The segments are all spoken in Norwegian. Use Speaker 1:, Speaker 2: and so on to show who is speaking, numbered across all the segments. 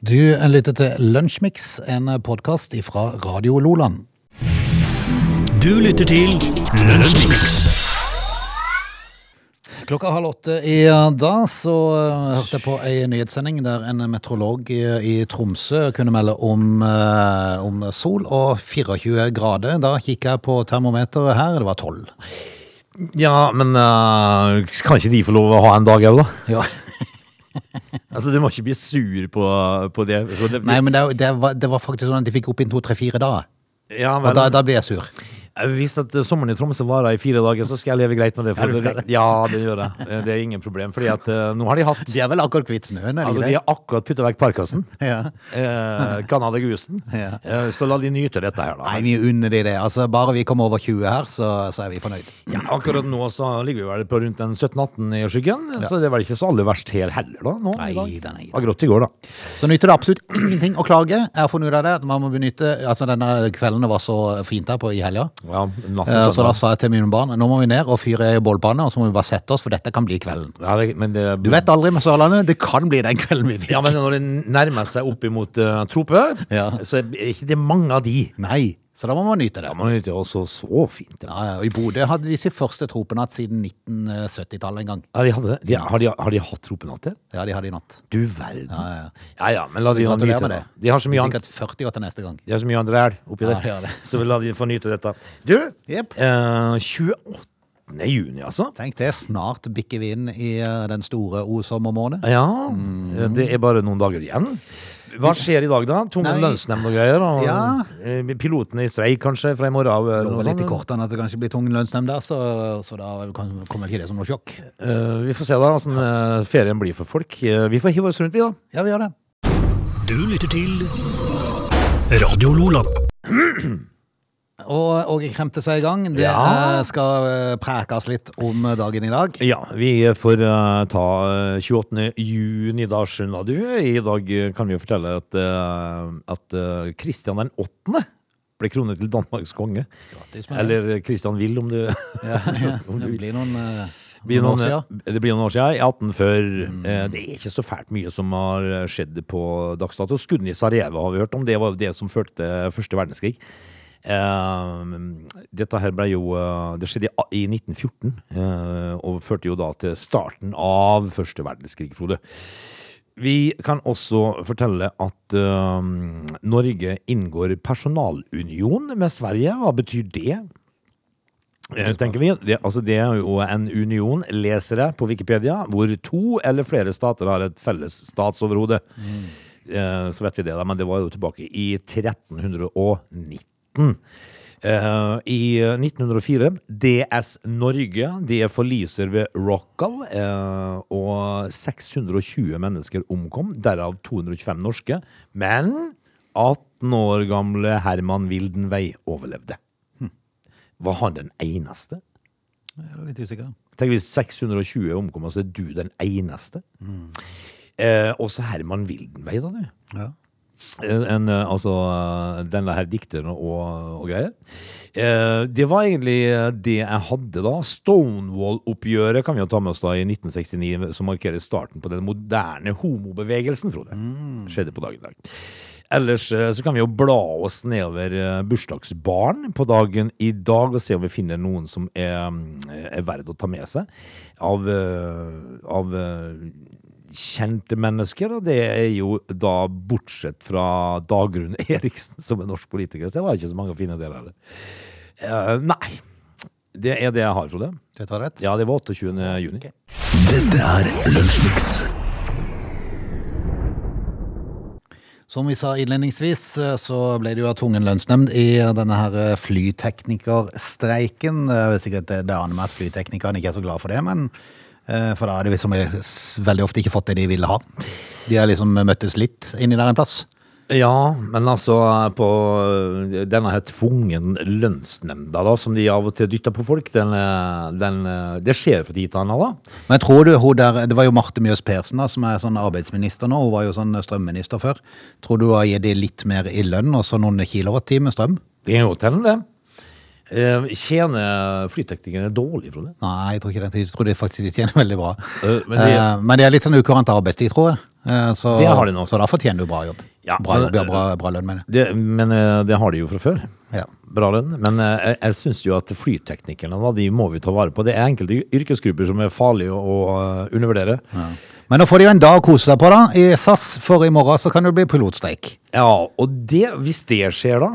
Speaker 1: Du lytter til Lunsjmix, en podkast fra Radio Loland.
Speaker 2: Du lytter til Lunsjmix.
Speaker 1: Klokka halv åtte i dag så eh, hørte jeg på ei nyhetssending der en meteorolog i, Tromsø kunne melde om, eh, om sol og 24 grader. Da kikker jeg på termometeret her, det var 12.
Speaker 2: Ja, men uh, kan ikke de få lov å ha en dag òg, da?
Speaker 1: Ja.
Speaker 2: Altså, Du må ikke bli sur på, på det. det.
Speaker 1: Nei, men det, det, var, det var faktisk sånn at de fikk opp inn to-tre-fire da.
Speaker 2: ja,
Speaker 1: Og da, da blir jeg sur.
Speaker 2: Hvis at sommeren i Tromsø varer i fire dager, så skal jeg leve greit med det.
Speaker 1: Ja, du skal
Speaker 2: det, ja, det gjør jeg. Det er ingen problem. Fordi at eh, nå har de hatt
Speaker 1: De er vel akkurat kvitt snøen? er de
Speaker 2: Altså, De har akkurat putta vekk parkasen.
Speaker 1: Ja.
Speaker 2: Canada
Speaker 1: Ja.
Speaker 2: Eh, så la de nyte dette her, da.
Speaker 1: Nei, vi unner de det. Altså, bare vi kommer over 20 her, så, så er vi fornøyd.
Speaker 2: Ja, akkurat nå så ligger vi vel på rundt en 17-18 i skyggen, så det er vel ikke så aller verst her heller, da. Nå,
Speaker 1: Nei
Speaker 2: i dag. Det var grått i går, da.
Speaker 1: Så nytter det absolutt ingenting å klage. Jeg har funnet ut av det, man må benytte Altså, denne kvelden var så fint her på, i helga.
Speaker 2: Ja,
Speaker 1: Eh, Så da sa jeg til mine barn nå må vi ned og fyre i bålpanne, og så må vi bare sette oss, for dette kan bli kvelden.
Speaker 2: Ja, det, men det,
Speaker 1: Du vet aldri med Sørlandet, det kan bli den kvelden vi fikk.
Speaker 2: Ja, men når det nærmer seg opp imot uh, trope,
Speaker 1: Ja.
Speaker 2: så er ikke det mange av de.
Speaker 1: Nei, så da må man nyte det.
Speaker 2: Da må man nyte det, også så fint. Ja.
Speaker 1: Ja, ja, og I Bodø hadde de sin første tropenatt siden 1970-tallet en gang.
Speaker 2: Ja, de hadde det. De, har, de, har de hatt tropenatt Det?
Speaker 1: Ja, de hadde i natt.
Speaker 2: Du verden.
Speaker 1: Ja, ja.
Speaker 2: Ja ja, men la de
Speaker 1: Gratulerer
Speaker 2: nyte det.
Speaker 1: det.
Speaker 2: De har så mye
Speaker 1: Sikkert 40 år til neste gang.
Speaker 2: De har så mye andre ræl oppi
Speaker 1: Ja,
Speaker 2: der.
Speaker 1: det.
Speaker 2: Så la de få nyte dette. Du,
Speaker 1: yep.
Speaker 2: eh, 28. juni, altså.
Speaker 1: Tenk det, snart bikker vi inn i eh, den store O-sommermåneden.
Speaker 2: Ja, Mm. det er bare noen dager igjen. Hva skjer i dag, da? Tvungen lønnsnemnd og greier? Og,
Speaker 1: Ja.
Speaker 2: Pilotene i streik, kanskje, fra i morgen av? eller noe
Speaker 1: litt i kortene at det kanskje blir tvungen lønnsnemnd der, så, så da kan- kommer ikke det som noe sjokk.
Speaker 2: Uh, vi får se da åssen uh, ferien blir for folk. Uh, vi får hive oss rundt, vi, da.
Speaker 1: Ja, vi gjør det.
Speaker 3: Du lytter til Radio Lola.
Speaker 1: Og Åge Kremte seg i gang. Det
Speaker 2: Ja.
Speaker 1: eh, skal eh, prekes litt om dagen i dag.
Speaker 2: Ja, vi får eh, ta eh, 28. juni, da, skjønner du. I dag eh, kan vi jo fortelle at, uh, at eh, Kristian den 8. ble kronet til Danmarks konge.
Speaker 1: Gratis.
Speaker 2: Eller Kristian Will, om du
Speaker 1: Ja, ja. Det blir noen, eh,
Speaker 2: blir
Speaker 1: noen
Speaker 2: det blir noen år siden. I 1840. Mm. det er ikke så fælt mye som har eh, skjedd på dagsdato. Skuddene i Sarajevo har vi hørt om. Det var det som førte til første verdenskrig. Eh, dette her ble jo eh, Det skjedde i, i 1914, eh, og førte jo da til starten av første verdenskrig, Frode. Vi kan også fortelle at Norge inngår personalunion med Sverige. Hva betyr det? Tenker vi. Det, altså det er jo en union, leser jeg på Wikipedia, hvor to eller flere stater har et felles statsoverhode. Eh, så vet vi det, da, men det var jo tilbake i 1319. Uh, I 1904, DS Norge, de forliser ved Rockall, uh, og 620 mennesker omkom, derav 225 norske. Men 18 år gamle Herman Wildenvey overlevde. Var han den eneste?
Speaker 1: Jeg er litt usikker.
Speaker 2: Tenk hvis 620 omkommer, så er du den eneste. Eh, også Herman Wildenvey, da, du.
Speaker 1: Ja.
Speaker 2: En, eh, altså denne her dikteren og, og greier. Eh, det var egentlig eh, det jeg hadde da. Stonewall-oppgjøret kan vi jo ta med oss da i 1969, som markerer starten på den moderne homobevegelsen, Frode. Skjedde på dagen i dag. Ellers eh, så kan vi jo bla oss nedover bursdagsbarn på dagen i dag og se om vi finner noen som er, mm, er verdt å ta med seg av, av kjente mennesker. Og det er jo da bortsett fra Dagrun Eriksen, som er norsk politiker. Så det var ikke så mange å finne der heller. Uh, nei. Det er det jeg har, Frode.
Speaker 1: Det var rett?
Speaker 2: Ja, det var 28. juni.
Speaker 1: Okay.
Speaker 3: Dette er Lunsjmix.
Speaker 1: Som vi sa innledningsvis, eh, så ble det jo av tvungen lønnsnemnd i denne her eh, flyteknikerstreiken. Det er sikkert det aner meg at flyteknikerne ikke er så glad for det, men eh, for da har de liksom veldig ofte ikke fått det de ville ha. De har liksom møttes litt inni der en plass.
Speaker 2: Ja, men altså på denne her tvungen lønnsnemnda da, som de av og til dytter på folk, den, eh, den, eh, det skjer for til annen da.
Speaker 1: Men jeg tror du, der, det var jo Marte Mjøs Persen da, som er sånn arbeidsminister nå, hun var jo sånn strømminister før. Tror du hun har gitt de litt mer i lønn, og så noen kilowatt-timer strøm?
Speaker 2: Det er jo til det. Eh, Tjener flyteknikerne dårlig, Frode?
Speaker 1: Nei, jeg tror ikke det. Jeg tror de faktisk de tjener veldig bra.
Speaker 2: Uh, men det-
Speaker 1: uh, men det er litt sånn ukurant arbeidstid, tror jeg. Uh, Så,
Speaker 2: de
Speaker 1: så da fortjener du bra jobb.
Speaker 2: Ja,
Speaker 1: bra,
Speaker 2: men-
Speaker 1: jobb ja, bra, bra lønn, mener jeg.
Speaker 2: Men det har de jo fra før.
Speaker 1: Ja.
Speaker 2: Bra lønn. Men jeg, jeg syns jo at flyteknikerne, da, de må vi ta vare på. Det er enkelte yrkesgrupper som er farlige å, å undervurdere. undervurdere.
Speaker 1: Men nå får de jo en dag å kose seg på, da. I SAS, for i morgen så kan det bli pilotstreik.
Speaker 2: Ja, og det, hvis det skjer da,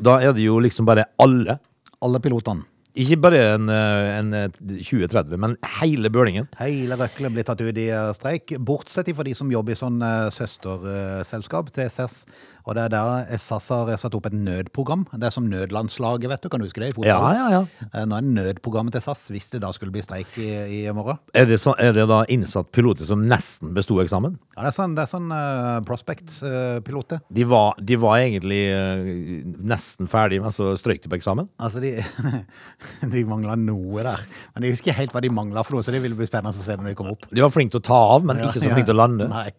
Speaker 2: da er det jo liksom bare alle.
Speaker 1: Alle pilotene.
Speaker 2: Ikke bare en, eh, en eh, 2030, men hele bølingen.
Speaker 1: Hele røkla blir tatt ut i eh, streik, bortsett fra de som jobber i sånn eh, søsterselskap til SAS. Og det er der SAS har satt opp et nødprogram. Det er som nødlandslaget, vet du. Kan du huske det i fotball?
Speaker 2: Ja, ja, ja.
Speaker 1: Eh, Nå er nødprogrammet til SAS hvis det da skulle bli streik i, i morgen.
Speaker 2: Er det, så, er det da innsatt piloter som nesten besto eksamen?
Speaker 1: Ja, det er sånn, det er sånn uh, Prospect-piloter.
Speaker 2: De var, de var egentlig uh, nesten ferdig, men så strøyk de på eksamen.
Speaker 1: altså, de, de mangla noe der. Men jeg husker ikke helt hva de mangla for noe, så det vil bli spennende å se når de kommer opp.
Speaker 2: De var flinke til å ta av, men ikke så flinke til å lande.
Speaker 1: Nei.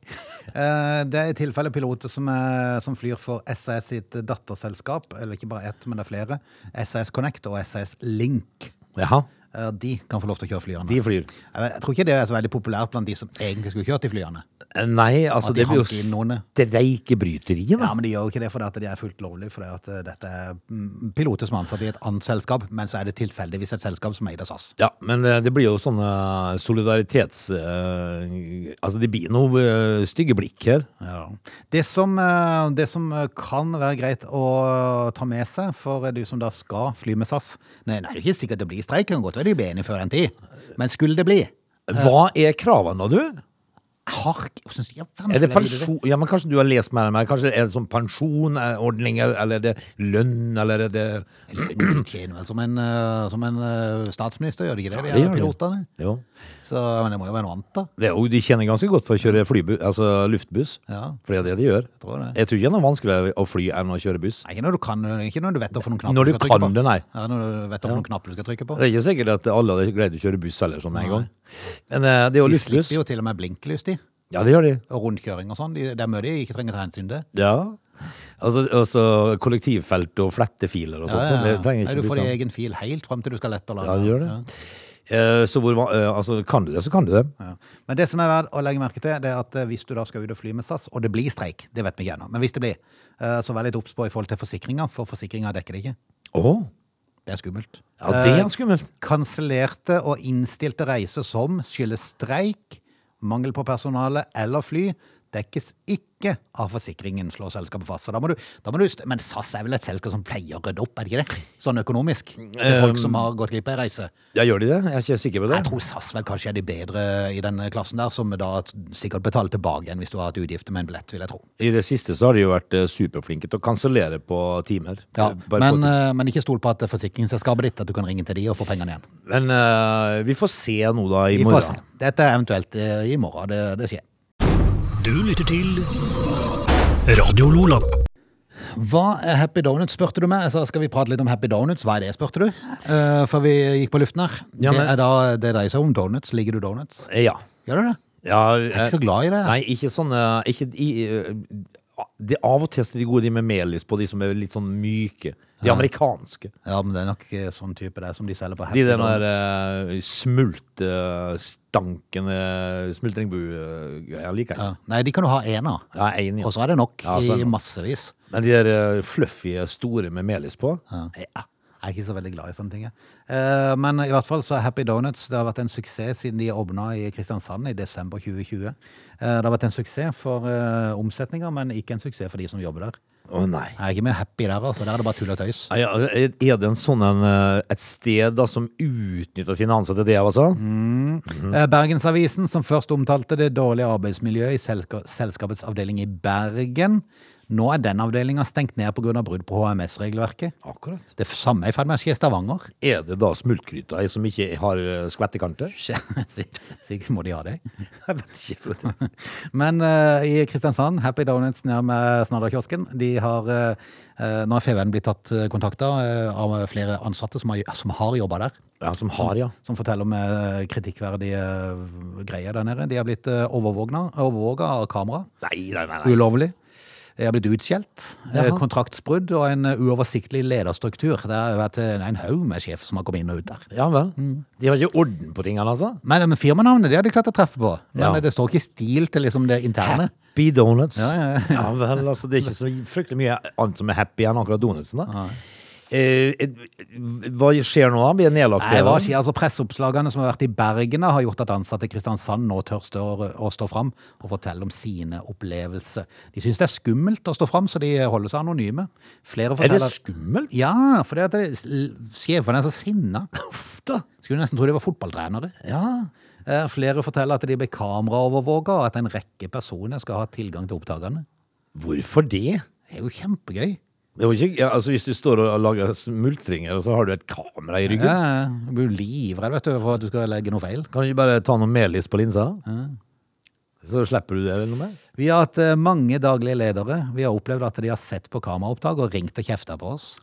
Speaker 1: Eh, Det er i tilfelle piloter som, er, som flyr for SAS sitt datterselskap, eller ikke bare ett, men det er flere. SAS Connect og SAS Link.
Speaker 2: Jaha,
Speaker 1: Eh, De kan få lov til å kjøre flyene.
Speaker 2: de flyr.
Speaker 1: Jeg, tror ikke det er så veldig populært blant de som egentlig skulle kjørt de flyene.
Speaker 2: Eh, Nei, altså
Speaker 1: de
Speaker 2: det blir jo streikebryteri, da.
Speaker 1: Ja, men de gjør jo ikke det fordi de er fullt lovlig, fordi at eh, dette er mm, piloter som er ansatt i et annet selskap, men så er det tilfeldigvis et selskap som det SAS.
Speaker 2: Ja, men eh, det blir jo sånne solidaritets... eh, altså, det blir noe eh, stygge blikk her.
Speaker 1: Ja. Det, som, eh, det som eh, kan være greit å ta med seg for du som da skal fly med SAS Nei, nei det er jo ikke sikkert det blir streik, det kan godt være de bli enige før en tid. Men skulle det bli
Speaker 2: Hva er kravene, da, du?
Speaker 1: Jeg har ikke hvordan skal jeg-
Speaker 2: Er det pensjon Ja, men kanskje du har lest mer enn meg? Kanskje er det sånn pensjonordninger, eller er det lønn, eller er det
Speaker 1: De tjener vel som en, eh, som en eh, statsminister, gjør de ikke det?
Speaker 2: det
Speaker 1: De
Speaker 2: gjør
Speaker 1: det
Speaker 2: de.
Speaker 1: pilotene.
Speaker 2: Jo.
Speaker 1: Så, men det må jo være noe annet, da.
Speaker 2: Det de tjener ganske godt for å kjøre flybu, altså luftbuss.
Speaker 1: Ja.
Speaker 2: For det er det de gjør. Jeg
Speaker 1: tror det.
Speaker 2: Jeg tror ikke det er noe vanskeligere å fly enn å kjøre buss.
Speaker 1: Nei, Ikke når du kan, ikke når du vet noen knapper
Speaker 2: Når du
Speaker 1: skal trykke
Speaker 2: kan
Speaker 1: på.
Speaker 2: det, nei.
Speaker 1: Ja, når du vet hva ja. knapper du skal trykke på.
Speaker 2: Det er ikke sikkert at alle hadde greid å kjøre buss heller sånn en gang. Men uh, det er jo
Speaker 1: De
Speaker 2: luftbuss.
Speaker 1: slipper jo til og med blinklys, de.
Speaker 2: Ja, det gjør de.
Speaker 1: Og rundkjøring og sånn. De, det er mye de ikke trenger ta hensyn til.
Speaker 2: Ja. Altså, altså kollektivfelt og flettefiler og sånt.
Speaker 1: Ja, ja,
Speaker 2: Det
Speaker 1: ja. Nei, du får din egen fil helt fram til du skal lette lande.
Speaker 2: Ja, det gjør det. Uh, så hvor, eh, altså, kan du det, så kan du det.
Speaker 1: Ja. Men det som er verdt å legge merke til, det er at hvis du da skal ut og fly med SAS, og det blir streik, det vet vi ikke ennå, men hvis det blir, så vær litt obs på i forhold til forsikringa, for forsikringa dekker det ikke.
Speaker 2: Å,
Speaker 1: Det er skummelt.
Speaker 2: ja, det
Speaker 1: Eh,
Speaker 2: er skummelt.
Speaker 1: Kansellerte og innstilte reiser som skyldes streik, mangel på personale eller fly, dekkes ikke av forsikringen, slår selskapet fast. Så da må du, da må du, men SAS er vel et selskap som pleier å rydde opp, er det ikke det? Sånn økonomisk. Til folk som har gått glipp av ei reise.
Speaker 2: Ja, gjør de det? Jeg er ikke sikker på det.
Speaker 1: Jeg tror SAS vel kanskje er de bedre i den klassen der, som da sikkert betaler tilbake igjen hvis du har hatt utgifter med en billett, vil jeg tro.
Speaker 2: I det siste så har de jo vært eh, superflinke til å kansellere på timer.
Speaker 1: Ja,
Speaker 2: Eh,
Speaker 1: men,
Speaker 2: på-
Speaker 1: eh, men ikke stol på at forsikringsselskapet ditt, at du kan ringe til de og få pengene igjen.
Speaker 2: men uh, vi får se nå da i
Speaker 1: Vi
Speaker 2: morgen.
Speaker 1: Dette er eventuelt uh, i morgen, det, det skjer.
Speaker 3: Du lytter til Radio Lola.
Speaker 1: Hva er Happy Donuts, spurte du meg. Skal vi prate litt om Happy Donuts. Hva er det, spurte du? Uh, før vi gikk på luften her.
Speaker 2: Ja, men-
Speaker 1: Det er da det dreier seg om donuts. Liker du donuts?
Speaker 2: Eh, Ja.
Speaker 1: Gjør du det?
Speaker 2: ja
Speaker 1: Jeg er ikke så glad i det.
Speaker 2: Nei, ikke sånn eh, ikke, i, eh, det, Av og til er de gode, de med melis på, de som er litt sånn myke. De amerikanske.
Speaker 1: Ja, men det er nok eh, sånn type det som de selger på
Speaker 2: De
Speaker 1: Happy
Speaker 2: der
Speaker 1: De
Speaker 2: uh, smultestankende smultringbu-greia liker jeg.
Speaker 1: Ja. Nei, de kan du ha én av.
Speaker 2: Ja, en, ja.
Speaker 1: Og så er det nok
Speaker 2: Ja, er
Speaker 1: i
Speaker 2: det nok.
Speaker 1: massevis.
Speaker 2: Men de der eh, fluffy, store med melis på ja.
Speaker 1: Jeg er ikke så veldig glad i sånne ting. Eh, men i hvert fall så er Happy Donuts det har vært en suksess siden de åpna i Kristiansand i desember 2020. Eh, det har vært en suksess for uh, omsetninga, men ikke en suksess for de som jobber der.
Speaker 2: Å nei.
Speaker 1: Jeg er ikke mer happy der, altså. Der er det bare tull og tøys.
Speaker 2: Ja, Er det en sånn en, eh, et sted da som utnytter sine ansatte, det altså?
Speaker 1: Eh, Bergensavisen, som først omtalte det dårlige arbeidsmiljøet i selskapets avdeling i Bergen. Nå er den avdelinga stengt ned pga. brudd på HMS-regelverket.
Speaker 2: Akkurat.
Speaker 1: Det samme er i ferd med å skje i Stavanger.
Speaker 2: Er det da smultgryta som ikke har eh, skvettekanter?
Speaker 1: Sikkert må de ha det.
Speaker 2: Jeg vet ikke.
Speaker 1: Men uh, i Kristiansand, Happy Donuts nede med Snadderkiosken, de har eh, Nå har FVN blitt tatt uh, kontakta av flere ansatte som har, som har jobba der.
Speaker 2: Ja, som har, ja.
Speaker 1: Som forteller om kritikkverdige greier der nede. De har blitt uh, overvåga av kamera.
Speaker 2: Nei, nei, nei. nei.
Speaker 1: Ulovlig. Jeg har blitt utskjelt, eh,
Speaker 2: Jaha.
Speaker 1: kontraktsbrudd og en eh, uoversiktlig lederstruktur. Det har vært eh, en haug med sjef som har kommet inn og ut der.
Speaker 2: Ja vel.
Speaker 1: Mm.
Speaker 2: De har ikke orden på tingene, altså?
Speaker 1: Men, men firmanavnet det har de klart å treffe på. Men
Speaker 2: Ja.
Speaker 1: det står ikke i stil til liksom det interne.
Speaker 2: Happy Donuts.
Speaker 1: Ja, ja,
Speaker 2: Ja vel, altså det er ikke så fryktelig mye annet som er happy enn akkurat donutsen, da. Eh, hva skjer nå? Blir det nedlagt?
Speaker 1: Nei, hva skjer? Altså, Presseoppslagene som har vært i Bergen, har gjort at ansatte i Kristiansand nå tør stå, å stå fram og fortelle om sine opplevelser. De syns det er skummelt å stå fram, så de holder seg anonyme.
Speaker 2: Er det skummelt?
Speaker 1: Ja, for det at sjefene er så sinna. Skulle nesten tro de var fotballtrenere.
Speaker 2: Ja.
Speaker 1: Eh, Flere forteller at de blir kameraovervåka, og at en rekke personer skal ha tilgang til opptakene.
Speaker 2: Hvorfor det?
Speaker 1: Det er jo kjempegøy.
Speaker 2: Det var ikke, ja, altså Hvis du står og lager smultringer, så har du et kamera i ryggen.
Speaker 1: Ja, Du blir livredd vet du, for at du skal legge noe feil.
Speaker 2: Kan du ikke bare ta noe melis på linsa? Så slipper du det eller noe mer?
Speaker 1: Vi har hatt eh, mange daglige ledere. Vi har opplevd at de har sett på kameraopptak og ringt og kjefta på oss.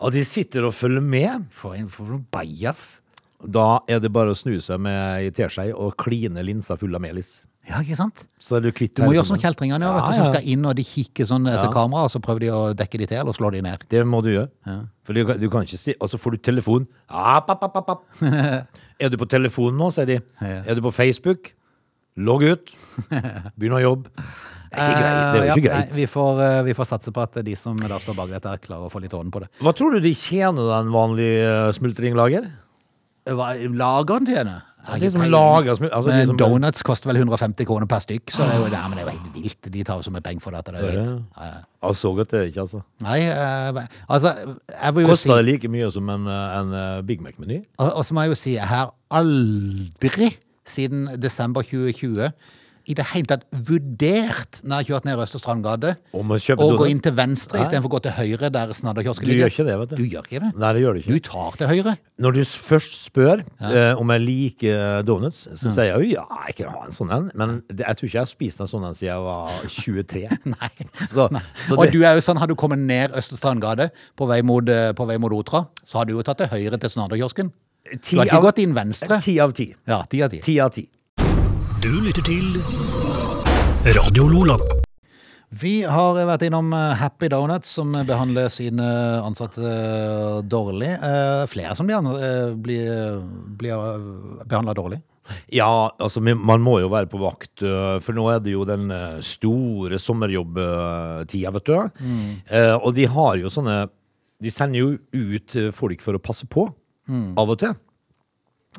Speaker 2: Og de sitter og følger med.
Speaker 1: For en for noen bajas.
Speaker 2: Da er det bare å snu seg med ei teskje og kline linsa full av melis.
Speaker 1: Ja, ikke sant?
Speaker 2: Så du
Speaker 1: Du må gjøre sånn kjeltringene, ja, vet du,
Speaker 2: Ja,
Speaker 1: som skal inn og de kikker sånn etter
Speaker 2: Ja.
Speaker 1: kamera, og så prøver de å dekke de til eller slå de ned.
Speaker 2: Det må du gjøre. For du, du kan ikke si Og så får du telefon. App, app, app, er du på telefonen nå, sier de.
Speaker 1: Ja.
Speaker 2: Er du på Facebook? Logg ut. Begynn å jobbe. Det er ikke greit. Er
Speaker 1: Eh,
Speaker 2: ikke greit.
Speaker 1: Nei, vi, får, eh, vi får satse på at de som da står bak dette, klarer å få litt orden på det.
Speaker 2: Hva tror du de tjener den vanlige eh, smultringlager?
Speaker 1: Hva Lageren tjener?
Speaker 2: De liksom lager. Altså,
Speaker 1: Men
Speaker 2: liksom,
Speaker 1: donuts koster vel 150 kroner per stykk, så det er jo, ja, men det er jo helt vilt. De tar jo så mye penger for dette. Det er jo helt, ja, ja.
Speaker 2: Ja, så godt er det ikke, altså.
Speaker 1: Nei, uh, altså, jeg vil jo si
Speaker 2: Koster det like mye som en, eh, en eh, Big Mac-meny?
Speaker 1: Og, og så må jeg jo si, jeg har aldri siden desember 2020 i det hele tatt vurdert når jeg har kjørt ned Østre Strandgate
Speaker 2: å
Speaker 1: gå inn til venstre
Speaker 2: Nei.
Speaker 1: istedenfor å gå til høyre der snadderkiosken
Speaker 2: Du gjør ikke det, vet du.
Speaker 1: Du gjør ikke det?
Speaker 2: Nei, det gjør du
Speaker 1: Du tar til høyre.
Speaker 2: Når du først spør eh, om jeg liker donuts, så sier jeg jo ja, jeg kan ha en sånn en, men det, jeg tror ikke jeg har spist en sånn en siden jeg var 23.
Speaker 1: Nei.
Speaker 2: Så, så
Speaker 1: og du er jo sånn, har du kommet ned Østre Strandgate på vei mot, eh, på vei mot Otra, så har du jo tatt til høyre til snadderkiosken. Du har ikke
Speaker 2: av-
Speaker 1: gått inn venstre.
Speaker 2: Ti av ti.
Speaker 1: Ja, ti av ti.
Speaker 2: Ti av ti.
Speaker 3: Du lytter til Radio Lola.
Speaker 1: Vi har vært innom eh, Happy Donuts, som behandler sine ansatte eh, dårlig. Eh, Flere som blir, blir, blir behandla dårlig.
Speaker 2: Ja, altså man må jo være på vakt, for nå er det jo den store sommerjobbtida, vet du. Mm. og de har jo sånne De sender jo ut folk for å passe på, av og til.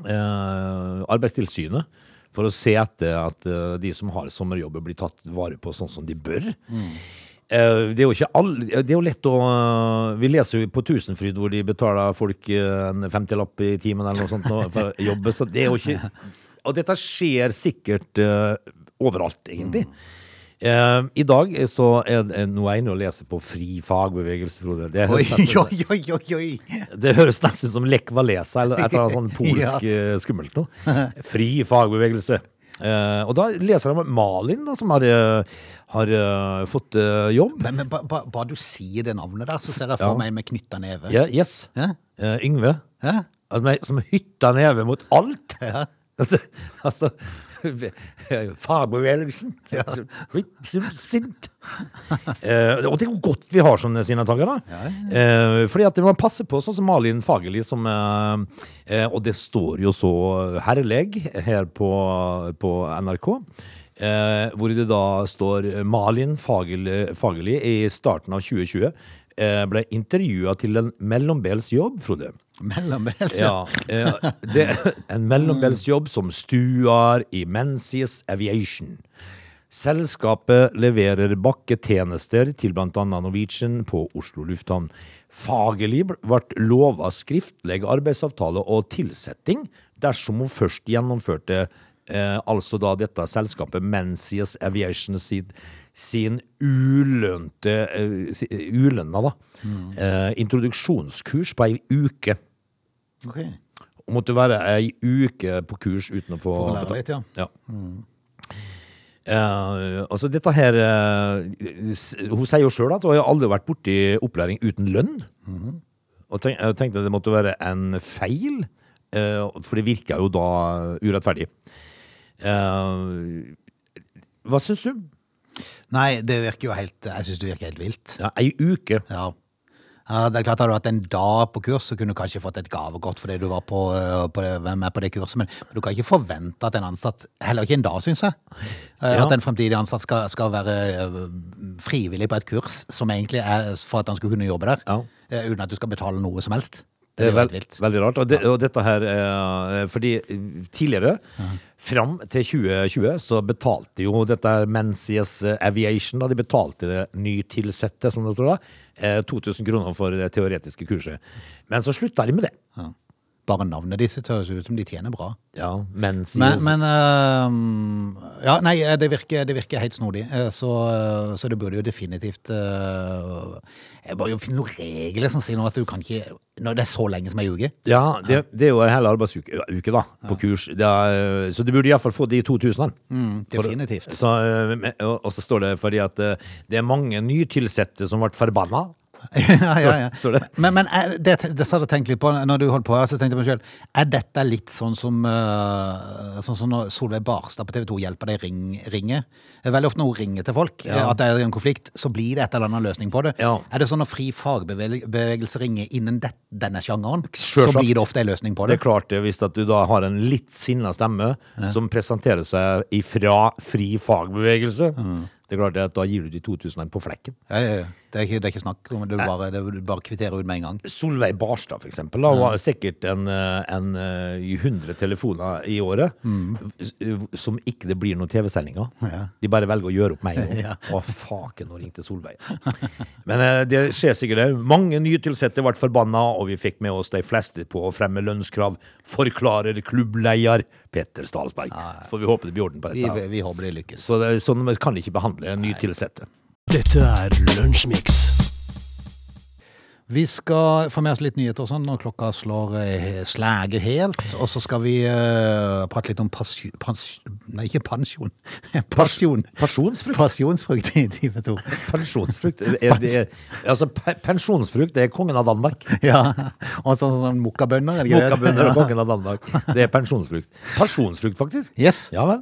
Speaker 2: Eh, Arbeidstilsynet. For å se etter at øh, de som har sommerjobber, blir tatt vare på sånn som de bør. Eh, Det er jo ikke alle Det er jo lett å Vi leser jo på Tusenfryd hvor de betaler folk eh, en 50-lapp i timen eller noe sånt for å jobbe, så det er jo ikke Og dette skjer sikkert eh, overalt, egentlig. Eh, I dag så er det noe jeg inne og leser på Fri fagbevegelse, Frode. Det
Speaker 1: Oi,
Speaker 2: nesten,
Speaker 1: oi, oi, oi,
Speaker 2: det høres nesten som Lech Walesa eller et eller annet sånn polsk ja. skummelt noe. Fri fagbevegelse. Eh, og da leser jeg om Malin, da, som har, eh, har uh, fått uh, jobb.
Speaker 1: Men, men ba, ba, bare du sier det navnet der, så ser jeg for
Speaker 2: Ja.
Speaker 1: meg med knytta neve.
Speaker 2: Yeah, yes. Eh, Yngve. Altså, som hytta neve mot alt.
Speaker 1: Ja.
Speaker 2: Altså, Fagbevegelsen. Sint. Eh, og det er godt vi har sånne signataker, da. Eh, fordi at man passer på, sånn som Malin Fagerli, som eh, eh, Og det står jo så herlig her på, på NRK. Eh, hvor det da står Malin Fagerli, i starten av 2020 eh, ble intervjua til en mellombels jobb, Frode.
Speaker 1: Mellombels,
Speaker 2: Ja, eh, det er en mellombelsjobb som stuer i Menzies Aviation. Selskapet leverer bakketjenester til bl.a. Norwegian på Oslo lufthavn. Fagerli ble lova skriftlig arbeidsavtale og tilsetting dersom hun først gjennomførte eh, altså da dette selskapet Menzies Aviation sin, sin ulønte eh, ulønna da, eh, introduksjonskurs på ei uke.
Speaker 1: Ok.
Speaker 2: Og måtte være ei uke på kurs uten å få
Speaker 1: For å lære litt, ja.
Speaker 2: Ja. Uh, altså dette her uh, Hun sier jo sjøl at hun har aldri vært borti opplæring uten lønn. Og tenk, jeg tenkte det måtte være en feil, uh, for det virka jo da urettferdig. Hva syns du?
Speaker 1: Nei, det virker jo helt Jeg syns det virker helt vilt.
Speaker 2: Ja, Ei uke.
Speaker 1: Ja. Ja, det er klart Hadde du hatt en dag på kurs, så kunne du kanskje fått et gavekort fordi du var på, øh, på, med på det kurset, men du kan ikke forvente at en ansatt, heller ikke en dag, syns jeg, øh,
Speaker 2: Ja.
Speaker 1: at en fremtidig ansatt skal, skal være øh, frivillig på et kurs som egentlig er for at han skulle kunne jobbe der,
Speaker 2: Ja.
Speaker 1: uten at du skal betale noe som helst.
Speaker 2: Det er
Speaker 1: veld,
Speaker 2: veldig rart. Og, det, og dette her eh, Fordi tidligere, fram til 2020, så betalte jo dette Menzies Aviation da, De betalte det nytilsette, som det står da, eh, 2000 kroner for det teoretiske kurset. Men så slutta de med det.
Speaker 1: Ja. Bare navnet disse høres ut som de tjener bra.
Speaker 2: Ja, men,
Speaker 1: Men, men uh, Ja, nei, det virker, det virker helt snodig. eh, Så, så det burde jo definitivt uh, Jeg bør jo finne noen regler som sier noe at du kan ikke Når det er så lenge som ei uke.
Speaker 2: Ja, det, det er jo en hel arbeidsuke uke da, på kurs. Det er, så du burde iallfall få de 2000.
Speaker 1: Mm, definitivt.
Speaker 2: Så, eh, og, så står det fordi at eh, det er mange nytilsette som ble forbanna.
Speaker 1: ja, ja, ja.
Speaker 2: Står det?
Speaker 1: Men, men er, det, det satt jeg tenkt litt på når du holdt på her, så tenkte jeg meg selv, er dette litt sånn som, uh, sånn som når Solveig Barstad på TV 2 hjelper deg ring, ringe? Veldig ofte når hun ringer til folk,
Speaker 2: Ja.
Speaker 1: at det er en konflikt, så blir det et eller annet løsning på det.
Speaker 2: Ja.
Speaker 1: Er det sånn når fri fagbevegelse ringer innen det, denne sjangeren, så
Speaker 2: Selvsagt.
Speaker 1: blir det ofte en løsning på
Speaker 2: Det
Speaker 1: det?
Speaker 2: er klart det, hvis at du da har en litt sinna stemme som presenterer seg ifra fri fagbevegelse. Det er klart at Da gir du de 2000 på flekken.
Speaker 1: Ja, ja, ja. Det, er ikke, det er ikke snakk om det, er bare, det er bare kvitterer ut med en gang.
Speaker 2: Solveig Barstad, for eksempel, da, har sikkert en, eh, en eh, 100 telefoner i året mm. som ikke det blir noen TV-sendinger. De bare velger å gjøre opp meg nå.
Speaker 1: Ja.
Speaker 2: Å, faken, nå ringte Solveig. Men eh, det skjer sikkert det. Mange nytilsatte ble forbanna, og vi fikk med oss de fleste på å fremme lønnskrav, forklarer klubbleder Petter Stalsberg. Så får vi håpe det blir orden på dette.
Speaker 1: vi håper det lykkes.
Speaker 2: Så det, sånn kan de ikke behandle nytilsatte.
Speaker 3: Dette er Lunsjmix.
Speaker 1: Vi skal få med oss litt nyheter og sånn når klokka slår eh, slaget helt. Og så skal vi uh, prate litt om pasjon... Pas, nei, ikke pensjon. Pasjon.
Speaker 2: Pasjonsfrukt?
Speaker 1: Pasjonsfrukt i time to.
Speaker 2: Pensjonsfrukt? Er, det, altså, pensjonsfrukt det er kongen av Danmark.
Speaker 1: Ja. Og sånn sånn mokkabønner, er?
Speaker 2: Mokkabønner og kongen av Danmark. Det er pensjonsfrukt. Pasjonsfrukt, faktisk.
Speaker 1: Yes.
Speaker 2: Ja vel.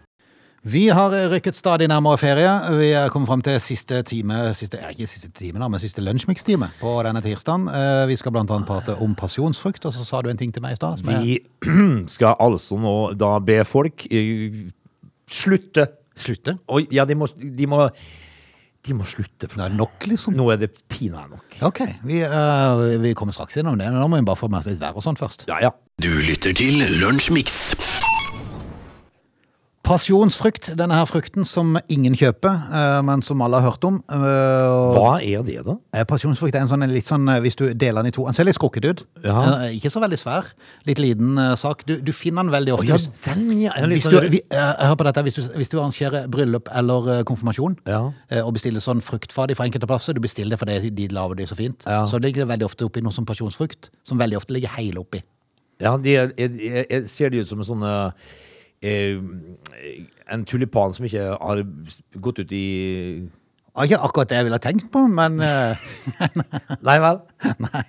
Speaker 1: Vi har rykket stadig nærmere ferie. Vi er kommet frem til siste time, siste, ikke siste time da, men siste lunsjmix-time på denne tirsdagen. Eh, Vi skal annet prate om pasjonsfrukt, og så sa du en ting til meg i stad.
Speaker 2: Vi skal altså nå da be folk eh, slutte.
Speaker 1: Slutte?
Speaker 2: Og, ja, de må, de må, de må slutte.
Speaker 1: Det er nok, liksom.
Speaker 2: Nå er det pinadø nok.
Speaker 1: Ok, vi, uh, vi kommer straks innom det. men Nå må vi bare få med oss litt vær og sånn først.
Speaker 2: Ja, ja.
Speaker 3: Du lytter til Lunsjmix.
Speaker 1: Pasjonsfrukt, denne her frukten som ingen kjøper, eh, men som alle har hørt om. Eh,
Speaker 2: Hva er det, da?
Speaker 1: Eh, Pasjonsfrukt er en sånn litt sånn, hvis du deler den i to, den ser litt skrukket ut.
Speaker 2: Ja.
Speaker 1: Ikke så veldig svær, litt liten sak. Du, du finner den veldig ofte.
Speaker 2: Ja, den, ja.
Speaker 1: Hvis du,
Speaker 2: sånn-
Speaker 1: vi, eh, hør på dette, hvis du, hvis du arrangerer bryllup eller konfirmasjon
Speaker 2: Ja.
Speaker 1: og bestiller sånn fruktfadig fra enkelte plasser, du bestiller det fordi de lager det så fint, så ligger det veldig ofte oppi noe som pasjonsfrukt, som veldig ofte ligger hele oppi.
Speaker 2: Ja, de er, jeg, jeg ser det ut som en sånn eh, eh, En tulipan som ikke har gått ut i
Speaker 1: Det ikke akkurat det jeg ville tenkt på, men eh,
Speaker 2: Nei vel? Nei.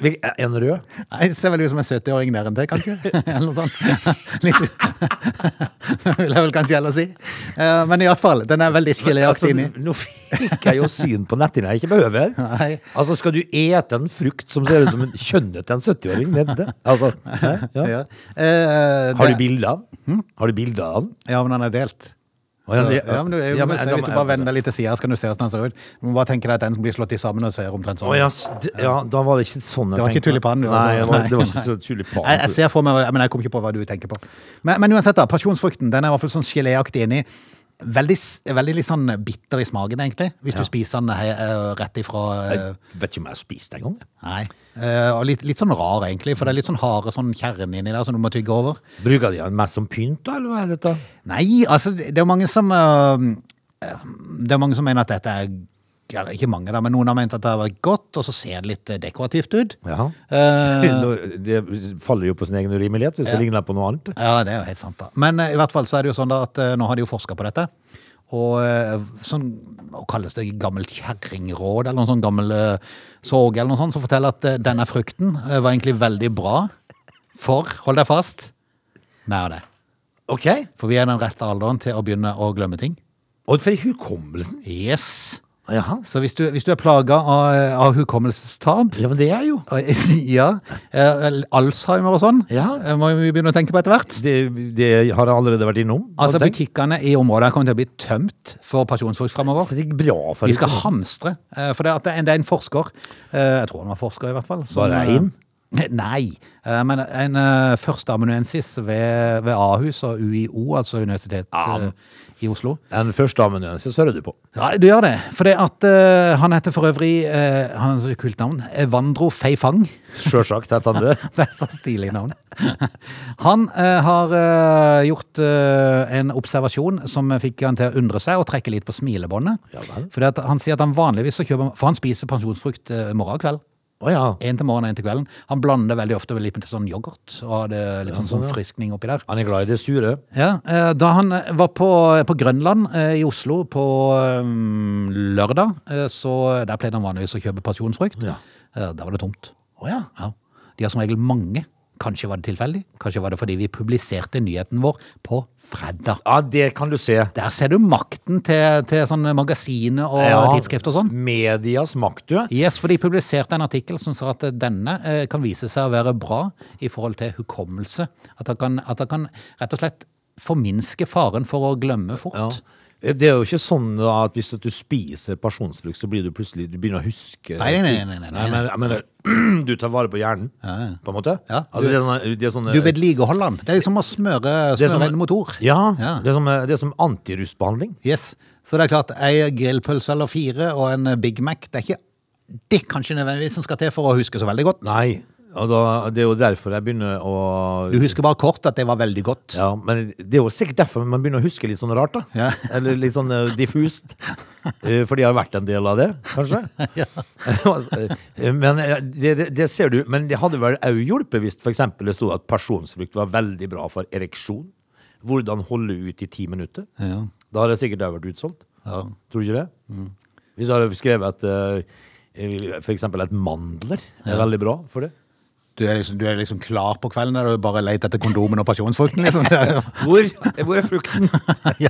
Speaker 2: En rød?
Speaker 1: Nei, jeg ser vel ut som en 70-åring der enn det, kanskje. Eller noe sånt. Litt vil jeg vel kanskje heller si. Eh, Men i hvert fall, den er veldig
Speaker 2: Altså,
Speaker 1: geléaktig inni.
Speaker 2: nå fikk jeg jo syn på netthinna jeg ikke behøver.
Speaker 1: Nei.
Speaker 2: Altså, skal du ete en frukt som ser ut som en kjønnet til en 70-åring? Det- det- Altså, ja.
Speaker 1: Ja. uh,
Speaker 2: Har du
Speaker 1: det-
Speaker 2: bilde av den? Har du bilde av den?
Speaker 1: Ja, men den er delt.
Speaker 2: Ja,
Speaker 1: Så, ja, men du,
Speaker 2: jeg,
Speaker 1: ja,
Speaker 2: men-
Speaker 1: hvis, du bare vender litt til sida, kan du se hvordan den ser ut. Du må bare tenke deg at den blir slått i sammen og ser omtrent sånn
Speaker 2: Å ja, ja, da var det ikke sånn jeg
Speaker 1: Det var
Speaker 2: tenkte.
Speaker 1: ikke du,
Speaker 2: Nei,
Speaker 1: altså.
Speaker 2: det var, det var ikke så tulipan.
Speaker 1: Jeg, jeg ser for meg, men jeg kommer ikke på hva du tenker på. Men, men uansett, da, pasjonsfrukten den er i hvert fall sånn geléaktig inni. Veldig, veldig litt sånn bitter i smaken, egentlig, hvis du spiser den he, eh, rett ifra eh,
Speaker 2: Jeg vet ikke om jeg har spist den engang.
Speaker 1: Nei. Eh, og litt, litt sånn rar, egentlig, for det er litt sånn harde sånn kjerne inni der som du må tygge over.
Speaker 2: Bruker de den mest som pynt, da, eller hva er dette?
Speaker 1: Nei, altså, det er jo mange som øh, Det er mange som mener at dette er eller ikke mange da, men noen har ment at det har vært godt, og så ser det litt eh, dekorativt ut.
Speaker 2: Ja. Uh, Det faller jo på sin egen urimelighet hvis det ligner på noe annet.
Speaker 1: ja, det er jo helt sant da. Men uh, i hvert fall så er det jo sånn da at uh, nå har de jo forsket på dette, og sånn, hva kalles det, gammelt kjerringråd, eller noen sånn gammel såg, eller noe sånt, som forteller at denne frukten var egentlig veldig bra for, hold deg fast, mer av det.
Speaker 2: Ok.
Speaker 1: For vi er den rette alderen til å begynne å glemme ting.
Speaker 2: Og for hukommelsen.
Speaker 1: Yes.
Speaker 2: Jaha.
Speaker 1: Så hvis du, hvis du er plaga av, av hukommelsestap,
Speaker 2: Ja, men det er jo.
Speaker 1: ja, eh, Alzheimer og sånn,
Speaker 2: Ja.
Speaker 1: eh, må vi begynne å tenke på etter hvert.
Speaker 2: Det, det har jeg allerede vært innom.
Speaker 1: Altså
Speaker 2: Tenk.
Speaker 1: Butikkene i området kommer til å bli tømt for pasjonsfrukt fremover.
Speaker 2: Så det er bra for
Speaker 1: De skal hamstre. eh, For det, at det er en- det er en forsker, eh, jeg tror han var forsker i hvert fall som,
Speaker 2: Bare
Speaker 1: eh. Nei, eh, men en eh, førsteamanuensis ved, ved Ahus og UiO, altså Universitetet eh, i Oslo.
Speaker 2: En førsteamanuensis hører du på.
Speaker 1: Ja, du gjør det. For det at uh, han heter for øvrig uh, Han har så kult navn. Evandro Feifang.
Speaker 2: Sjølsagt heter han det.
Speaker 1: Det er så stilig navn. Han uh, har gjort en observasjon som fikk han til å undre seg og trekke litt på smilebåndet.
Speaker 2: Ja.
Speaker 1: Han sier at han vanligvis så kjøper For han spiser pensjonsfrukt morgen og kveld.
Speaker 2: Å ja.
Speaker 1: En til morgenen, en til kvelden. Han blander veldig ofte litt med sånn yoghurt og har det litt sånn, sånn
Speaker 2: sånn,
Speaker 1: friskning oppi der.
Speaker 2: Han er glad i det sure.
Speaker 1: Ja, eh, Da han eh, var på, på Grønland eh, i Oslo på um, lørdag, eh, så der pleide han vanligvis å kjøpe pasjonsfrukt.
Speaker 2: Ja.
Speaker 1: Eh, Der var det tomt.
Speaker 2: Oh, ja.
Speaker 1: Ja. De har som regel mange. Kanskje var det tilfeldig, kanskje var det fordi vi publiserte nyheten vår på fredag.
Speaker 2: Ja, det kan du se.
Speaker 1: Der ser du makten til, til sånne magasiner og
Speaker 2: Ja.
Speaker 1: tidsskrift og sånn.
Speaker 2: Medias makt, du.
Speaker 1: Yes, for de publiserte en artikkel som sa at denne eh, kan vise seg å være bra i forhold til hukommelse. At han kan, at han kan rett og slett forminske faren for å glemme
Speaker 2: Ja.
Speaker 1: Fort.
Speaker 2: Det er jo ikke sånn at hvis du spiser pasjonsfrukt, så blir du plutselig Du begynner å huske
Speaker 1: Nei, nei, nei, nei, nei, nei.
Speaker 2: men, men, mener, du tar vare på hjernen, på en måte.
Speaker 1: Ja,
Speaker 2: altså,
Speaker 1: du-
Speaker 2: det er sånne, det er sånne
Speaker 1: Du vedlikeholder den. Det er liksom å smøre, smøre
Speaker 2: som-
Speaker 1: en motor.
Speaker 2: Ja,
Speaker 1: Ja.
Speaker 2: Det, er som, det er som antirustbehandling.
Speaker 1: Yes. Så det er klart, ei grillpølse eller fire og en Big Mac, det er ikke det kanskje nødvendigvis som skal til for å huske så veldig godt.
Speaker 2: Nei, og da, det er jo derfor jeg begynner å
Speaker 1: Du husker bare kort at det var veldig godt.
Speaker 2: Ja, men det er jo sikkert derfor man begynner å huske litt sånn rart, da.
Speaker 1: Ja.
Speaker 2: Eller litt sånn eh, diffust. Fordi For de har vært en del av det, kanskje. ja. men eh, det, det, det ser du. Men det hadde vel òg hjulpet hvis f.eks. det sto at pasjonsfrukt var veldig bra for ereksjon. Hvordan holde ut i ti minutter.
Speaker 1: Ja.
Speaker 2: Da hadde det sikkert òg vært utsolgt.
Speaker 1: Ja.
Speaker 2: Tror du ikke det? Hvis du hadde skrevet at eh, for eksempel at mandler er veldig bra for det.
Speaker 1: Du er, liksom, du er liksom klar på kvelden der du bare leter etter kondomen og pasjonsfrukten, liksom.
Speaker 2: Hvor, hvor er frukten?
Speaker 1: ja.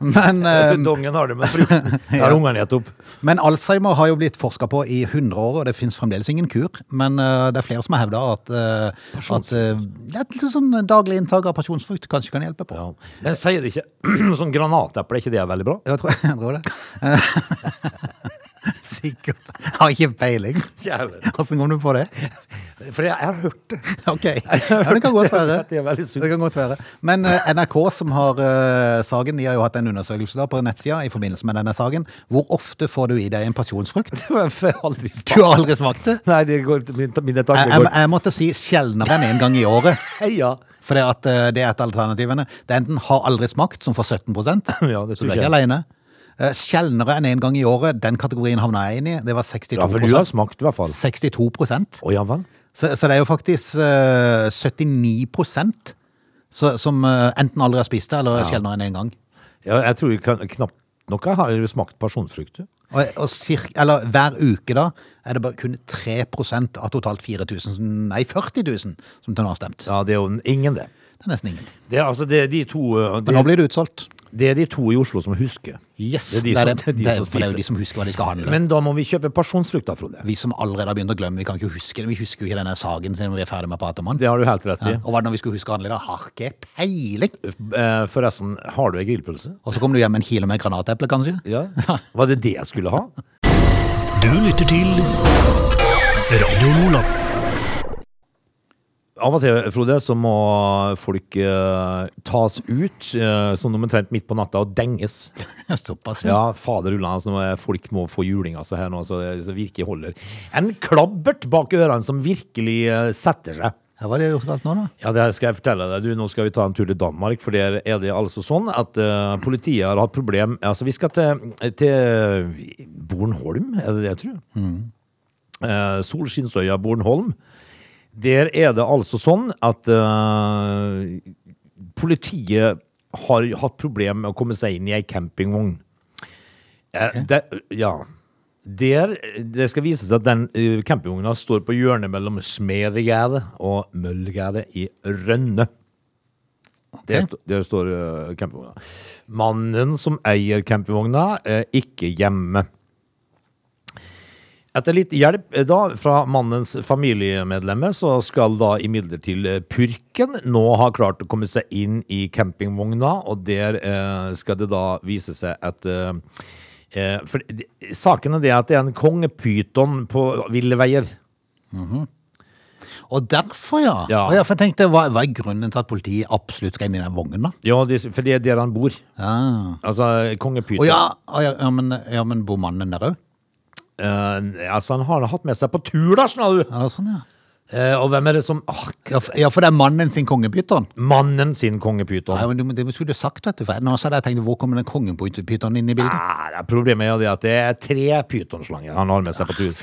Speaker 1: Men, eh,
Speaker 2: Dongen har det, men frukten Der har ungene gitt opp.
Speaker 1: men Alzheimer har jo blitt forska på i 100 år, og det fins fremdeles ingen kur. Men uh, det er flere som har hevda at, uh, at uh, et sånn daglig inntak av pasjonsfrukt kanskje kan hjelpe på.
Speaker 2: Ja. Men sier det ikke sånn granateple, er ikke det veldig bra?
Speaker 1: Jeg tror, jeg tror det. Sikkert. Jeg har ikke peiling. Hvordan kom du på det?
Speaker 2: Fordi jeg, jeg har hørt det.
Speaker 1: Ok, ja, det kan godt være.
Speaker 2: Det.
Speaker 1: Det kan godt være. Men eh, NRK som har uh, saken, de har jo hatt en undersøkelse da på nettsida i forbindelse med denne saken. Hvor ofte får du i deg en pasjonsfrukt?
Speaker 2: Jeg
Speaker 1: Du har aldri smakt det?
Speaker 2: Nei, det går, min, mine tanker
Speaker 1: jeg,
Speaker 2: går
Speaker 1: jeg måtte si sjeldnere enn en gang i året.
Speaker 2: ja.
Speaker 1: For det, at, eh, det er et av alternativene. Det er enten har aldri smakt, som får 17%
Speaker 2: Ja, det
Speaker 1: så du er ikke
Speaker 2: jeg.
Speaker 1: Eh, Sjeldnere enn en gang i året, den kategorien havna jeg inn i. Det var 62
Speaker 2: Ja, for du har smakt, i hvert fall.
Speaker 1: 62
Speaker 2: oh, ja vel?
Speaker 1: Så, så det er jo faktisk uh, 79 så, som uh, enten aldri har spist det, eller sjeldnere enn en gang.
Speaker 2: Ja, jeg tror kan, knapt nok jeg har smakt pasjonsfrukt.
Speaker 1: Og, og cirka, eller hver uke da, er det bare kun 3% av totalt 4000, nei 40 000 som til nå har stemt.
Speaker 2: Ja, det er jo ingen, det.
Speaker 1: Det er nesten ingen.
Speaker 2: Det er, altså, det de to uh,
Speaker 1: Men nå blir det utsolgt.
Speaker 2: Det er de to i Oslo som husker.
Speaker 1: Yes,
Speaker 2: Det er de
Speaker 1: det er,
Speaker 2: som-
Speaker 1: det.
Speaker 2: er de
Speaker 1: Det er,
Speaker 2: som
Speaker 1: for det er jo de som husker hva de skal handle.
Speaker 2: Men da må vi kjøpe pasjonsfrukt, da, Frode.
Speaker 1: vi som allerede har begynt å glemme, vi kan ikke huske det. Vi husker jo ikke denne saken siden vi er ferdig med å prate om den.
Speaker 2: Det har du helt rett i.
Speaker 1: Ja. Og hva er det når vi skulle huske å handle da? Har ikke peiling.
Speaker 2: Eh, Forresten, har du ei grillpølse?
Speaker 1: Og så kom du hjem med en kilo med granateple, kanskje?
Speaker 2: Ja. Var det det jeg skulle ha?
Speaker 3: Du lytter til Radio Lola.
Speaker 2: Av og til, Frode, så må folk uh, tas ut uh, sånn omtrent midt på natta og denges.
Speaker 1: Såpass, ja.
Speaker 2: Ja, fader ullan, altså, folk må få juling altså, her nå, så det virkelig holder. En klabbert bak ørene som virkelig uh, setter seg.
Speaker 1: Ja, Hva har de gjort galt nå, da?
Speaker 2: Ja, det skal jeg fortelle deg. Du, nå skal vi ta en tur til Danmark, for der er det altså sånn at uh, politiet har hatt problem Altså, vi skal til, til Bornholm, er det det jeg tror? Uh, Solskinnsøya Bornholm. Der er det altså sånn at uh, politiet har hatt problemer med å komme seg inn i ei campingvogn. Okay. det, ja. Der, det skal vise seg at den uh, campingvogna står på hjørnet mellom Smedegade og Møllegade i Rønne. Der, der står uh, campingvogna. Mannen som eier campingvogna, er ikke hjemme. Etter litt hjelp eh, da fra mannens familiemedlemmer, så skal da imidlertid eh, purken nå ha klart å komme seg inn i campingvogna, og der eh, skal det da vise seg at eh, eh, For de- saken er det at det er en kongepyton på ville veier.
Speaker 1: Og derfor, ja.
Speaker 2: Ja.
Speaker 1: Og jeg tenkte, hva, hva er grunnen til at politiet absolutt skal inn i den vognen, da?
Speaker 2: Ja, det, for det er der han bor.
Speaker 1: Ja.
Speaker 2: Altså, kongepyton.
Speaker 1: ja, å, ja, ja, men, ja, men bor mannen der òg?
Speaker 2: Eh, altså, han har hatt med seg på tur, da, skjønner du.
Speaker 1: Ja, sånn, ja.
Speaker 2: Eh, og hvem er det som ah,
Speaker 1: Ja, for, ja, for det er mannen sin kongepyton.
Speaker 2: Mannen sin kongepyton.
Speaker 1: Ja, men du- det skulle du sagt, vet du. For nå så hadde jeg tenkt, hvor kommer den kongepytonen inn i bildet?
Speaker 2: Ah, det er problemet er det at det er tre pytonslanger han har med seg på tur.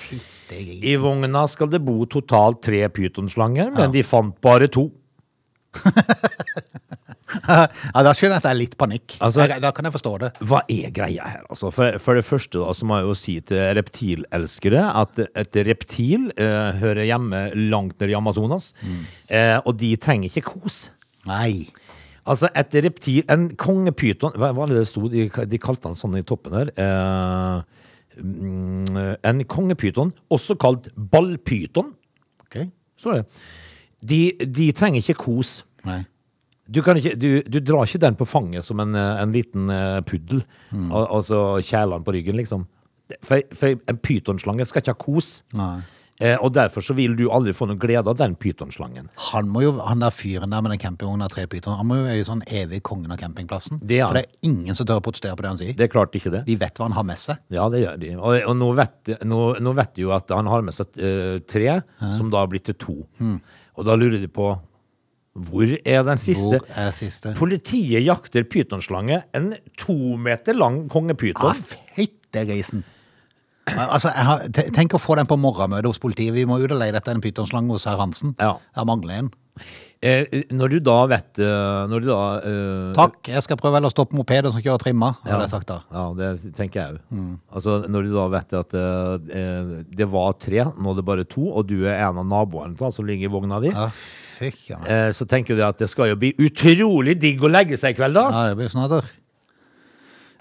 Speaker 1: Det er.
Speaker 2: I vogna skal det bo totalt tre pytonslanger, men de fant bare to.
Speaker 1: Ja, da skjønner jeg at det er litt panikk.
Speaker 2: Altså-
Speaker 1: da kan jeg forstå det.
Speaker 2: Hva er greia her, altså? For, for det første da, så må jeg jo si til reptilelskere at et reptil eh, hører hjemme langt nede i Amazonas, eh, og de trenger ikke kos.
Speaker 1: Nei.
Speaker 2: Altså, et reptil En kongepyton Hva var det det sto? De, de kalte han sånn i toppen her. Eh, mm, en kongepyton, også kalt ballpyton,
Speaker 1: Ok.
Speaker 2: står det. De, de trenger ikke kos.
Speaker 1: Nei.
Speaker 2: Du, kan ikke, du, du drar ikke den på fanget som en, eh, en liten puddel, puddel, og, og så kjælene på ryggen, liksom. For, for en pytonslange skal ikke ha kos.
Speaker 1: Nei.
Speaker 2: Eh, og derfor så vil du aldri få noe glede av den pytonslangen.
Speaker 1: Han, må jo, han der fyren der med den campingvogna og tre pyton, han må jo være sånn evig kongen av campingplassen.
Speaker 2: Det er han.
Speaker 1: For det er ingen som tør å protestere på det han sier.
Speaker 2: Det er klart ikke det.
Speaker 1: De vet hva han har med seg.
Speaker 2: Ja, det gjør de. Og, og nå, vet, nå, nå vet de jo at han har med seg uh, tre, som da har blitt til to. Og da lurer de på hvor er den siste?
Speaker 1: Hvor er siste?
Speaker 2: Politiet jakter pytonslange, en to meter lang kongepyton.
Speaker 1: Ah, fytte grisen. Altså, har, Tenk å få den på morgenmøtet hos politiet. Vi må ut og leie etter en pytonslange hos herr Hansen.
Speaker 2: Ja.
Speaker 1: Jeg mangler en.
Speaker 2: Eh, når du da vet eh, Når du da eh,
Speaker 1: Takk, jeg skal prøve å stoppe mopeder som kjører trimma,
Speaker 2: Ja.
Speaker 1: hadde jeg sagt da.
Speaker 2: Ja, det tenker jeg òg. Altså, når du da vet at eh, eh, det var tre, nå er det bare to, og du er en av naboene da, som ligger i vogna di,
Speaker 1: Ja, fikk, ja.
Speaker 2: eh, så tenker du at det skal jo bli utrolig digg å legge seg i kveld, da.
Speaker 1: ja, det blir snadder.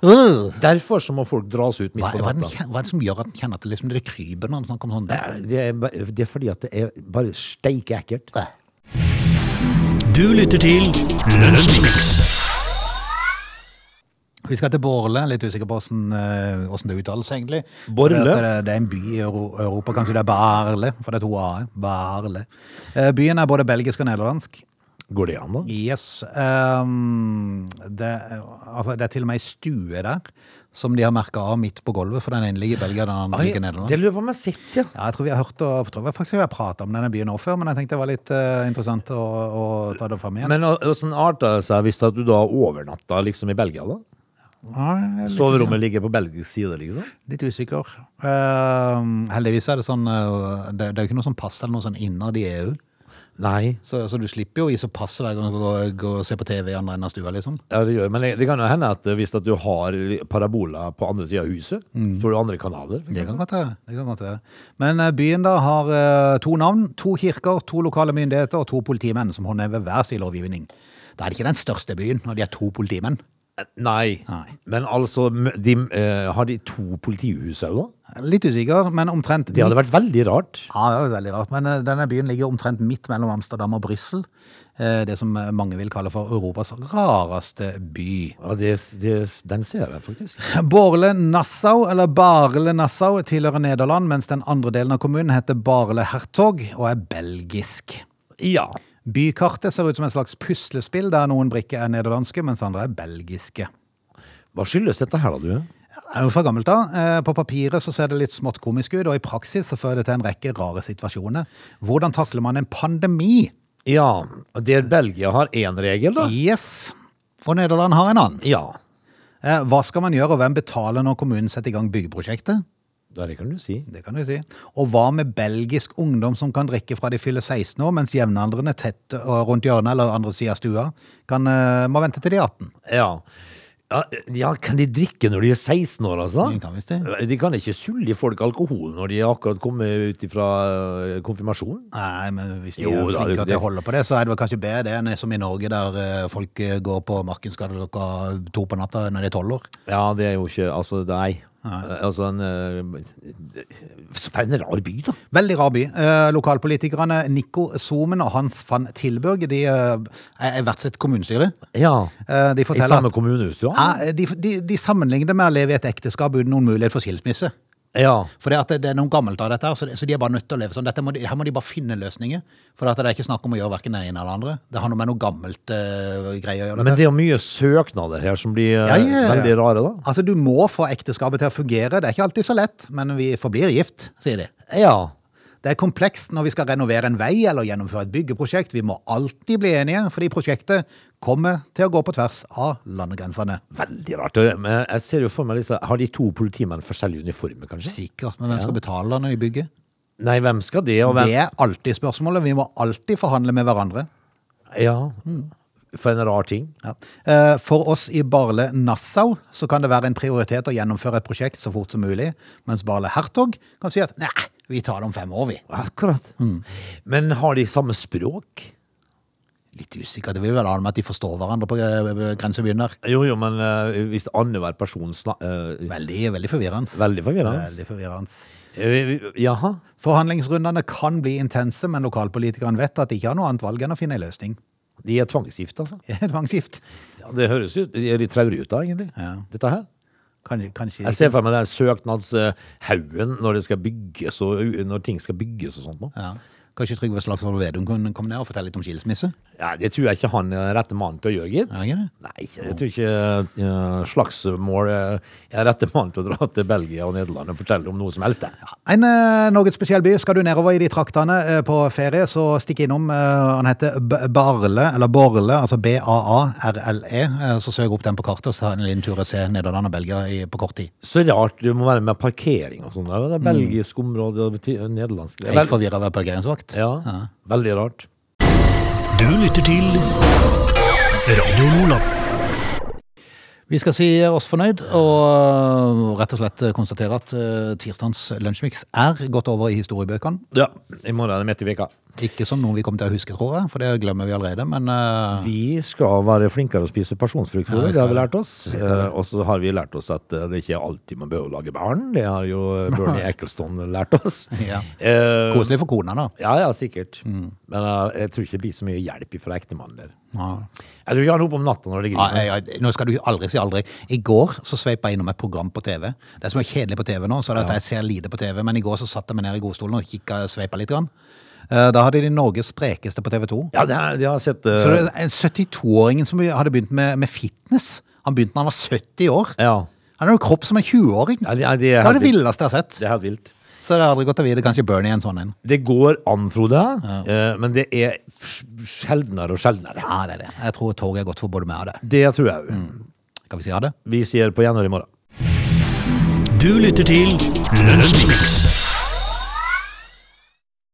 Speaker 1: Uh.
Speaker 2: Derfor så må folk dras ut midt
Speaker 1: Hva,
Speaker 2: på natta.
Speaker 1: Hva, hva er det som gjør at en kjenner at det, liksom, det kryper når snakker om sånn?
Speaker 2: Det er, det, er, det er fordi at det er bare steike ekkelt.
Speaker 1: Nei.
Speaker 3: Du lytter til Lønnsmiks.
Speaker 1: Vi skal til Borle, litt usikker på hvordan, eh, hvordan det uttales egentlig.
Speaker 2: Borle?
Speaker 1: Det, det, er en by i Euro Europa, kanskje det er Barle, for det er to A-er. Barle. Eh, Byen er både belgisk og nederlandsk.
Speaker 2: Går det an, da?
Speaker 1: Yes. Um, det, altså, det er til og med ei stue der som de har merka av midt på gulvet, for den ene ligger i Belgia, den andre ligger i Nederland.
Speaker 2: det lurer på om jeg har sett, ja.
Speaker 1: Ja, jeg tror vi har hørt og, jeg tror faktisk vi har prata om denne byen nå før, men jeg tenkte det var litt uh, interessant å, å ta det fram igjen.
Speaker 2: Men åssen arta det seg hvis du da overnatta liksom i Belgia, da?
Speaker 1: Ja, er
Speaker 2: Soverommet ligger på belgisk side, liksom?
Speaker 1: Litt usikker. Uh, heldigvis er det sånn uh, det, det er jo ikke noe sånn pass eller noe sånn innad i EU.
Speaker 2: Nei.
Speaker 1: Så, så du slipper jo å så pass hver gang du går, går og ser på TV i andre enden av stua, liksom.
Speaker 2: Ja, det gjør Men det, det kan jo hende at hvis at du har parabola på andre sida av huset, så får du andre kanaler.
Speaker 1: Det kan godt være. Det kan godt være. Men eh, byen da har eh, to navn, to kirker, to lokale myndigheter og to politimenn som håndhever hver sin lovgivning. Da er det ikke den største byen når de er to politimenn.
Speaker 2: Nei.
Speaker 1: Nei.
Speaker 2: Men altså, de, uh, har de to politihus òg, da?
Speaker 1: Litt usikker, men omtrent
Speaker 2: Det hadde
Speaker 1: midt-
Speaker 2: vært veldig rart.
Speaker 1: Ja, det er veldig rart. Men uh, denne byen ligger omtrent midt mellom Amsterdam og Brussel. Uh, Det som mange vil kalle for Europas rareste by.
Speaker 2: Ja, det, det, den ser jeg faktisk.
Speaker 1: Borle-Nassau, eller Barle-Nassau, tilhører Nederland, mens den andre delen av kommunen heter Barle-Hertog og er belgisk.
Speaker 2: Ja.
Speaker 1: Bykartet ser ut som en slags puslespill, der noen brikker er nederlandske, mens andre er belgiske.
Speaker 2: Hva skyldes dette her, da, du?
Speaker 1: Er det noe fra gammelt av? Eh, På papiret så ser det litt smått komisk ut, og i praksis så fører det til en rekke rare situasjoner. Hvordan takler man en pandemi
Speaker 2: Ja, der Belgia har én regel, da.
Speaker 1: Yes. Og Nederland har en annen.
Speaker 2: Ja,
Speaker 1: Eh, Hva skal man gjøre, og hvem betaler når kommunen setter i gang byggeprosjektet?
Speaker 2: Det kan du si.
Speaker 1: Det kan du si. Og hva med belgisk ungdom som kan drikke fra de fyller 16 år, mens jevnaldrende tett rundt hjørnet eller andre sida av stua kan, eh, må vente til de er 18?
Speaker 2: Ja. Ja, ja, kan de drikke når de er 16 år, altså?
Speaker 1: De kan visst det.
Speaker 2: De kan ikke sulle i folk alkohol når de akkurat kommer ut fra konfirmasjonen?
Speaker 1: Nei, men hvis de
Speaker 2: Jo,
Speaker 1: er
Speaker 2: da,
Speaker 1: flinke
Speaker 2: det-
Speaker 1: til å holde på det, så er det vel kanskje bedre det enn som i Norge, der eh, folk eh, går på Markensgade klokka to på natta når de er tolv år.
Speaker 2: Ja, det er jo ikke Altså, nei. Altså en eh, For en rar by, da.
Speaker 1: Veldig rar by. Eh, lokalpolitikerne Nico Somen og Hans van Tilburg de er er sitt kommunestyre.
Speaker 2: Ja.
Speaker 1: Eh, de
Speaker 2: I
Speaker 1: samme
Speaker 2: samme
Speaker 1: du
Speaker 2: har?
Speaker 1: Ja, de, de, de sammenligner med å leve i et ekteskap uten noen mulighet for skilsmisse.
Speaker 2: Ja.
Speaker 1: For det, at det, er noe gammelt av dette, her, så, de er bare nødt til å leve sånn. Må de, her må de bare finne løsninger. For det er ikke snakk om å gjøre hverken det ene eller andre. Det har noe med noe gammelt uh, greier å gjøre.
Speaker 2: Men det er mye søknader her som blir eh,
Speaker 1: ja, ja.
Speaker 2: veldig rare, da.
Speaker 1: Altså, du må få ekteskapet til å fungere. Det er ikke alltid så lett, men vi forblir gift, sier de.
Speaker 2: Ja.
Speaker 1: Det er komplekst når vi skal renovere en vei eller gjennomføre et byggeprosjekt. Vi må alltid bli enige, fordi prosjektet kommer til å gå på tvers av landegrensene.
Speaker 2: Veldig rart. Jeg ser jo for meg disse Har de to politimenn forskjellige uniformer, kanskje?
Speaker 1: Sikkert, men hvem skal betale når de bygger?
Speaker 2: Nei, hvem skal det? Og hvem?
Speaker 1: Det er alltid spørsmålet. Vi må alltid forhandle med hverandre.
Speaker 2: Ja. For en rar ting.
Speaker 1: Ja. Eh, For oss i Barle Nassau så kan det være en prioritet å gjennomføre et prosjekt så fort som mulig, mens Barle Hertog kan si at nei, vi tar det om fem år, vi.
Speaker 2: Akkurat. Men har de samme språk?
Speaker 1: Litt usikker. Det vil vel ha med at de forstår hverandre på eh, grensebyen der.
Speaker 2: Jo, jo, men uh, hvis annenhver person snakker
Speaker 1: Veldig, veldig forvirrende.
Speaker 2: Veldig forvirrende.
Speaker 1: Veldig forvirrende.
Speaker 2: Uh, Jaha.
Speaker 1: Forhandlingsrundene kan bli intense, men lokalpolitikerne vet at de ikke har noe annet valg enn å finne en løsning.
Speaker 2: De er tvangsgift, altså.
Speaker 1: Tvangsgift.
Speaker 2: Ja, det høres ut De er litt traurige ut, da, egentlig.
Speaker 1: Ja.
Speaker 2: Dette her.
Speaker 1: Kan, kanskje
Speaker 2: Jeg ser for meg den søknadshaugen når det skal bygges og når ting skal bygges og sånt. nå.
Speaker 1: ja. Kanskje Trygve Slagsvold Vedum kunne komme ned og fortelle litt om skilsmisse?
Speaker 2: Ja, det tror jeg ikke han er rette mannen til å gjøre, gitt.
Speaker 1: Det?
Speaker 2: Nei, jeg tror ikke uh, slagsmål eh, er rette mann til å dra til Belgia og Nederland og fortelle om noe som helst. det.
Speaker 1: En uh, noe spesiell by. Skal du nedover i de traktene uh, på ferie, så stikk innom. Uh, han heter B Barle, eller Borle, altså B-A-A-R-L-E. Eh, så søk opp den på kartet, så ta en liten tur og se Nederland og Belgia i, på kort tid.
Speaker 2: Så rart du må være med parkering og sånn. Det er belgisk område og nederlandsk. Er
Speaker 1: Helt forvirra ved parkeringsvakt.
Speaker 2: Ja, veldig rart.
Speaker 3: Du lytter til Radio Nordland.
Speaker 1: Vi skal si oss fornøyd, og øh, rett og slett konstatere at uh, tirsdagens lunsjmix er gått over i historiebøkene.
Speaker 2: Ja, i morgen er det midt i veka.
Speaker 1: Ikke som noe vi kommer til å huske, tror jeg, for det glemmer vi allerede. Men uh...
Speaker 2: Vi skal være flinkere å spise pasjonsfrukt,
Speaker 1: Ja,
Speaker 2: det har vi lært oss. Uh, og så har vi lært oss at eh, det ikke er alltid man bør lage barn. Det har jo Bernie Eccleston lært oss.
Speaker 1: Ja.
Speaker 2: uh,
Speaker 1: koselig for kona, da.
Speaker 2: ja, ja, sikkert. Men eh, jeg tror ikke det blir så mye hjelp fra ektemannen der.
Speaker 1: Ja.
Speaker 2: Jeg tror ikke han roper om natta når det griner.
Speaker 1: ja, ja, nå skal du aldri si aldri. I går så sveipa jeg innom et program på TV. Det er så mye kjedelig på TV nå, så det er at jeg ser lite på TV. Men i går så satt jeg meg ned i godstolen og kikka sveipa litt. Grann. Eh, Da hadde de Norges sprekeste på TV 2.
Speaker 2: Ja, det, har- de har sett. uh...
Speaker 1: Så det er 72-åringen som hadde begynt med, med fitness. Han begynte da han var 70 år.
Speaker 2: ja.
Speaker 1: Han har jo kropp som en 20-åring.
Speaker 2: Ja, det, er- det,
Speaker 1: Det
Speaker 2: er
Speaker 1: det
Speaker 2: vilt.
Speaker 1: villeste jeg har sett.
Speaker 2: det er helt vilt.
Speaker 1: Så det har aldri gått å vite. Kanskje Bernie er en sånn en.
Speaker 2: Det går an, Frode, eh, men det er sjeldnere og sjeldnere.
Speaker 1: Ja, det er det. Jeg tror toget er godt for både meg og deg.
Speaker 2: Det tror jeg òg.
Speaker 1: Skal vi si ha det?
Speaker 2: Vi sier på gjenhør i morgen.
Speaker 3: Du lytter til Lunsjmix.